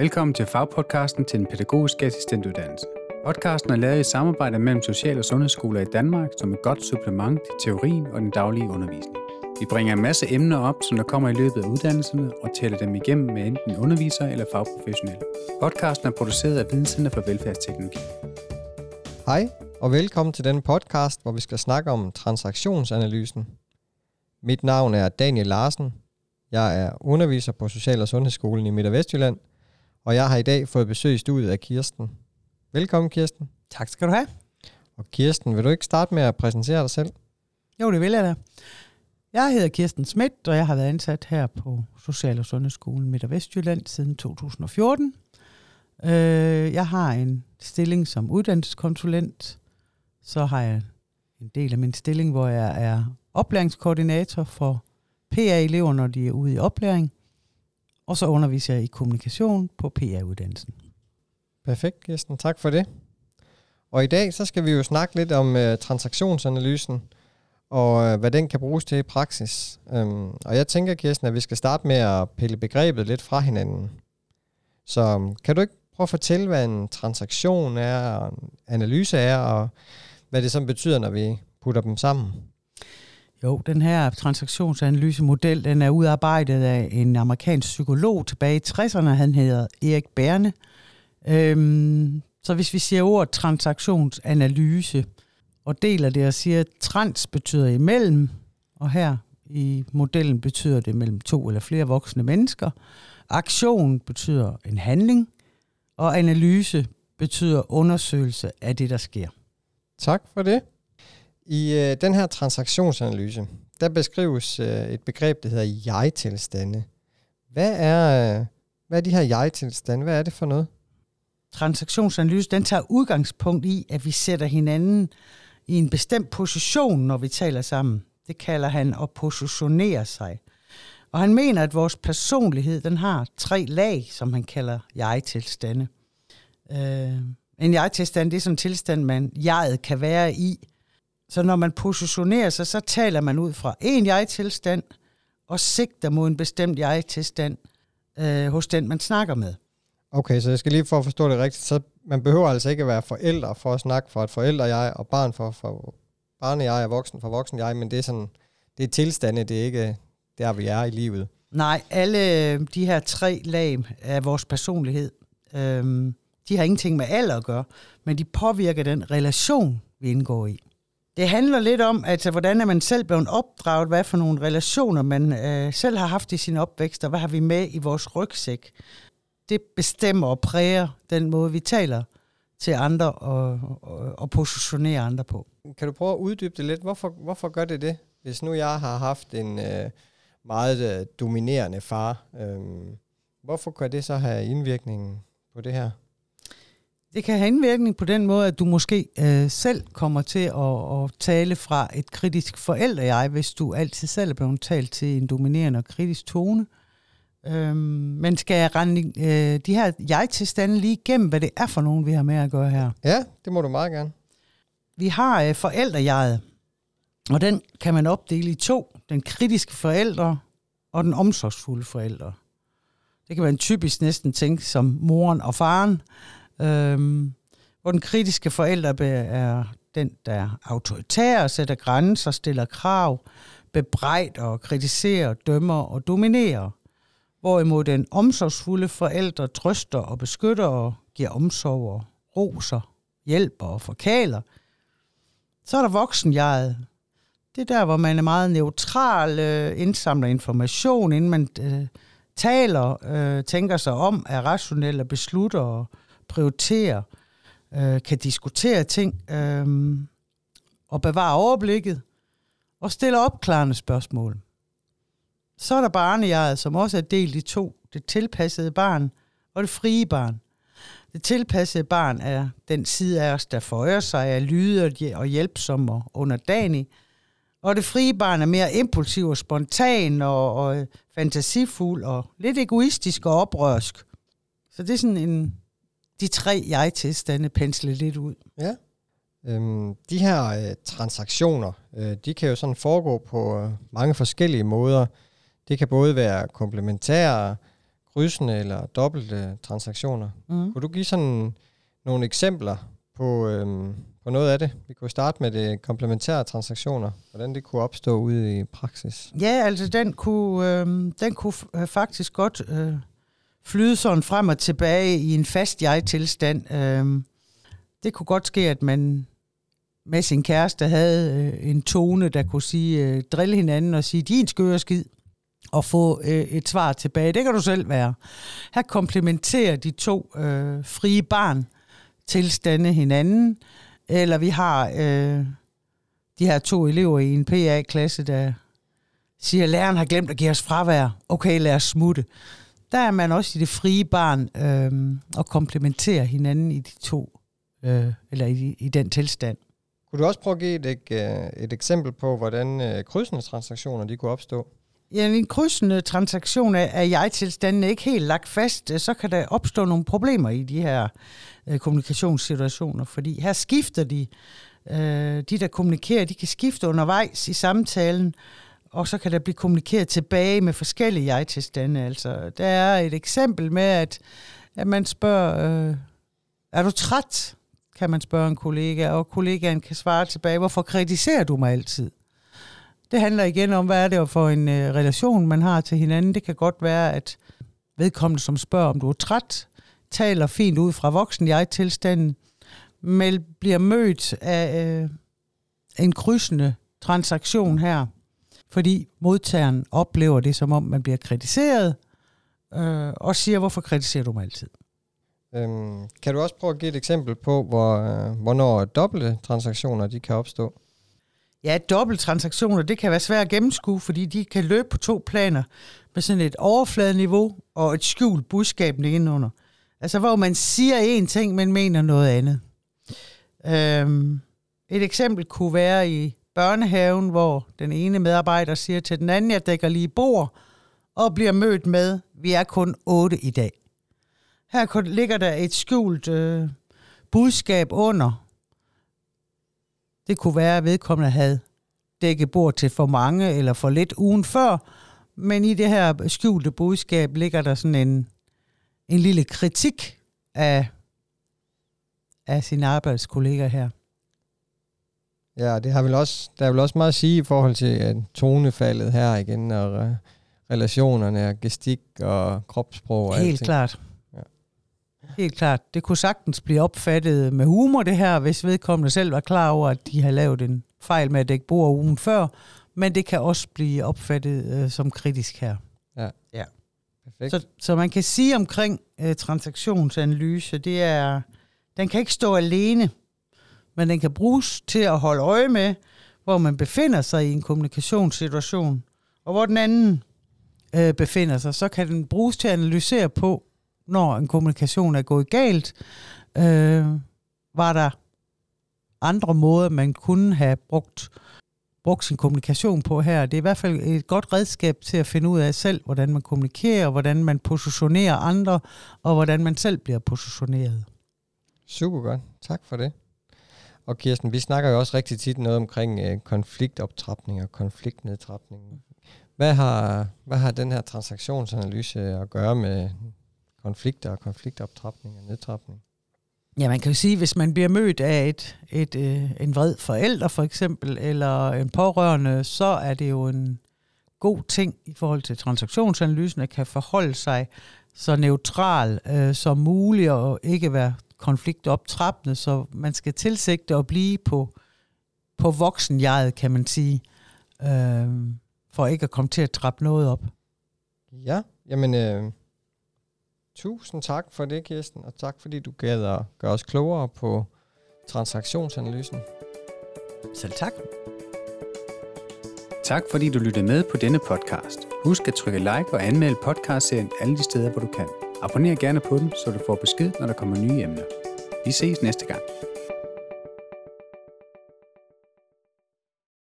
Velkommen til fagpodcasten til den pædagogiske assistentuddannelse. Podcasten er lavet i samarbejde mellem Social- og Sundhedsskoler i Danmark som et godt supplement til teorien og den daglige undervisning. Vi bringer en masse emner op, som der kommer i løbet af uddannelserne, og tæller dem igennem med enten undervisere eller fagprofessionelle. Podcasten er produceret af Videnscenter for Velfærdsteknologi. Hej, og velkommen til denne podcast, hvor vi skal snakke om transaktionsanalysen. Mit navn er Daniel Larsen. Jeg er underviser på Social- og Sundhedsskolen i Midt- og Vestjylland, og jeg har i dag fået besøg i studiet af Kirsten. Velkommen, Kirsten. Tak skal du have. Og Kirsten, vil du ikke starte med at præsentere dig selv? Jo, det vil jeg da. Jeg hedder Kirsten Schmidt, og jeg har været ansat her på Social- og Sundhedsskolen Midt- og Vestjylland siden 2014. Øh, jeg har en stilling som uddannelseskonsulent. Så har jeg en del af min stilling, hvor jeg er oplæringskoordinator for PA-elever, når de er ude i oplæring. Og så underviser jeg i kommunikation på PR-uddannelsen. Perfekt, Kirsten. Tak for det. Og i dag så skal vi jo snakke lidt om øh, transaktionsanalysen, og øh, hvad den kan bruges til i praksis. Øhm, og jeg tænker, Kirsten, at vi skal starte med at pille begrebet lidt fra hinanden. Så øhm, kan du ikke prøve at fortælle, hvad en transaktion er, og en analyse er, og hvad det så betyder, når vi putter dem sammen? Jo, den her transaktionsanalysemodel, den er udarbejdet af en amerikansk psykolog tilbage i 60'erne. Han hedder Erik Berne. Øhm, så hvis vi siger ordet transaktionsanalyse, og deler det og siger, at trans betyder imellem, og her i modellen betyder det mellem to eller flere voksne mennesker. Aktion betyder en handling, og analyse betyder undersøgelse af det, der sker. Tak for det. I øh, den her transaktionsanalyse, der beskrives øh, et begreb, der hedder jeg-tilstande. Hvad er, øh, hvad er de her jeg-tilstande? Hvad er det for noget? Transaktionsanalyse, den tager udgangspunkt i, at vi sætter hinanden i en bestemt position, når vi taler sammen. Det kalder han at positionere sig. Og han mener, at vores personlighed, den har tre lag, som han kalder jeg-tilstande. Øh, en jeg-tilstand, det er sådan en tilstand, man jeget kan være i. Så når man positionerer sig, så taler man ud fra en jeg-tilstand, og sigter mod en bestemt jeg-tilstand øh, hos den, man snakker med. Okay, så jeg skal lige for at forstå det rigtigt, så man behøver altså ikke at være forældre for at snakke for et forældre jeg, og barn for, for barne jeg, og voksen for voksen jeg, men det er sådan, det er tilstande, det er ikke der, vi er i livet. Nej, alle de her tre lag af vores personlighed, øhm, de har ingenting med alder at gøre, men de påvirker den relation, vi indgår i. Det handler lidt om, altså, hvordan er man selv blevet opdraget, hvad for nogle relationer man øh, selv har haft i sin opvækst, og hvad har vi med i vores rygsæk. Det bestemmer og præger den måde, vi taler til andre og, og, og positionerer andre på. Kan du prøve at uddybe det lidt? Hvorfor, hvorfor gør det det? Hvis nu jeg har haft en øh, meget øh, dominerende far, øh, hvorfor kan det så have indvirkningen på det her? Det kan have indvirkning på den måde, at du måske øh, selv kommer til at, at tale fra et kritisk forældre jeg, hvis du altid selv er blevet talt til en dominerende og kritisk tone. Øhm, men skal jeg rende øh, de her jeg-tilstande lige igennem, hvad det er for nogen, vi har med at gøre her? Ja, det må du meget gerne. Vi har øh, forældrejeget, og den kan man opdele i to. Den kritiske forældre og den omsorgsfulde forældre. Det kan man typisk næsten tænke som moren og faren, øhm, hvor den kritiske forælder er den, der er autoritær, sætter grænser, stiller krav, bebrejder og kritiserer, dømmer og dominerer. Hvorimod den omsorgsfulde forælder trøster og beskytter og giver omsorg og roser, hjælper og forkaler. Så er der voksenjeget. Det er der, hvor man er meget neutral, øh, indsamler information, inden man øh, taler, øh, tænker sig om, er rationel og beslutter og prioritere, øh, kan diskutere ting øh, og bevare overblikket og stille opklarende spørgsmål. Så er der barnejeget, som også er delt i to. Det tilpassede barn og det frie barn. Det tilpassede barn er den side af os, der føjer sig er lyde og hjælpsom og underdanig. Og det frie barn er mere impulsiv og spontan og, og fantasifuld og lidt egoistisk og oprørsk. Så det er sådan en, de tre jeg-tilstande pensle lidt ud. Ja. Øhm, de her øh, transaktioner, øh, de kan jo sådan foregå på øh, mange forskellige måder. Det kan både være komplementære, krydsende eller dobbelte transaktioner. Mm. Kunne du give sådan nogle eksempler på, øhm, på noget af det? Vi kunne starte med det komplementære transaktioner, hvordan det kunne opstå ude i praksis. Ja, altså den kunne, øh, den kunne øh, faktisk godt øh, flyde sådan frem og tilbage i en fast jeg-tilstand. Øh, det kunne godt ske, at man med sin kæreste havde øh, en tone, der kunne sige, øh, drille hinanden og sige, din skøre skid, og få øh, et svar tilbage. Det kan du selv være. Her komplementerer de to øh, frie barn tilstande hinanden, eller vi har øh, de her to elever i en PA-klasse, der siger, læreren har glemt at give os fravær. Okay, lad os smutte. Der er man også i det frie barn øh, og komplementerer hinanden i de to, øh, eller i, i den tilstand. Kunne du også prøve at give et, øh, et eksempel på, hvordan øh, krydsende transaktioner de kunne opstå? Ja, en krydsende transaktion af, af jeg-tilstanden er ikke helt lagt fast, øh, så kan der opstå nogle problemer i de her øh, kommunikationssituationer, fordi her skifter de, øh, de der kommunikerer, de kan skifte undervejs i samtalen, og så kan der blive kommunikeret tilbage med forskellige jeg-tilstande. Altså, der er et eksempel med, at, at man spørger, øh, er du træt? Kan man spørge en kollega, og kollegaen kan svare tilbage, hvorfor kritiserer du mig altid? Det handler igen om, hvad er det for en øh, relation, man har til hinanden. Det kan godt være, at vedkommende, som spørger, om du er træt, taler fint ud fra voksen jeg-tilstanden, men bliver mødt af øh, en krydsende transaktion her, fordi modtageren oplever det, som om man bliver kritiseret, øh, og siger, hvorfor kritiserer du mig altid? Øhm, kan du også prøve at give et eksempel på, hvor, øh, hvornår dobbelte transaktioner de kan opstå? Ja, dobbelttransaktioner, det kan være svært at gennemskue, fordi de kan løbe på to planer med sådan et overfladeniveau og et skjult budskab nedenunder. Altså, hvor man siger en ting, men mener noget andet. Øhm, et eksempel kunne være i børnehaven, hvor den ene medarbejder siger til den anden, jeg dækker lige bord, og bliver mødt med, vi er kun otte i dag. Her ligger der et skjult øh, budskab under, det kunne være, at vedkommende havde dækket bord til for mange eller for lidt ugen før, men i det her skjulte budskab ligger der sådan en, en lille kritik af, af sine arbejdskolleger her. Ja, det har vel også, der er vel også meget at sige i forhold til uh, tonefaldet her igen, og uh, relationerne og gestik og kropssprog og Helt alting. klart. Ja. Helt klart. Det kunne sagtens blive opfattet med humor, det her, hvis vedkommende selv var klar over, at de har lavet en fejl med at dække bord ugen før, men det kan også blive opfattet øh, som kritisk her. Perfekt. Så, så man kan sige omkring øh, transaktionsanalyse, det er, den kan ikke stå alene, men den kan bruges til at holde øje med, hvor man befinder sig i en kommunikationssituation, og hvor den anden øh, befinder sig. Så kan den bruges til at analysere på, når en kommunikation er gået galt. Øh, var der andre måder, man kunne have brugt brugt sin kommunikation på her. Det er i hvert fald et godt redskab til at finde ud af selv, hvordan man kommunikerer, hvordan man positionerer andre, og hvordan man selv bliver positioneret. Super godt. Tak for det. Og Kirsten, vi snakker jo også rigtig tit noget omkring øh, konfliktoptrapning og konfliktnedtrapning. Hvad har, hvad har den her transaktionsanalyse at gøre med konflikter og konfliktoptrapning og nedtrapning? Ja, man kan jo sige, hvis man bliver mødt af et, et, øh, en vred forælder for eksempel, eller en pårørende, så er det jo en god ting i forhold til transaktionsanalysen, at kan forholde sig så neutral øh, som muligt, og ikke være konfliktoptrappende, så man skal tilsigte at blive på, på voksenjeget, kan man sige, øh, for ikke at komme til at trappe noget op. Ja, jamen øh, tusind tak for det, Kirsten, og tak fordi du gad at gøre os klogere på transaktionsanalysen. Selv tak. Tak fordi du lyttede med på denne podcast. Husk at trykke like og anmelde podcastserien alle de steder, hvor du kan. Abonner gerne på den, så du får besked, når der kommer nye emner. Vi ses næste gang.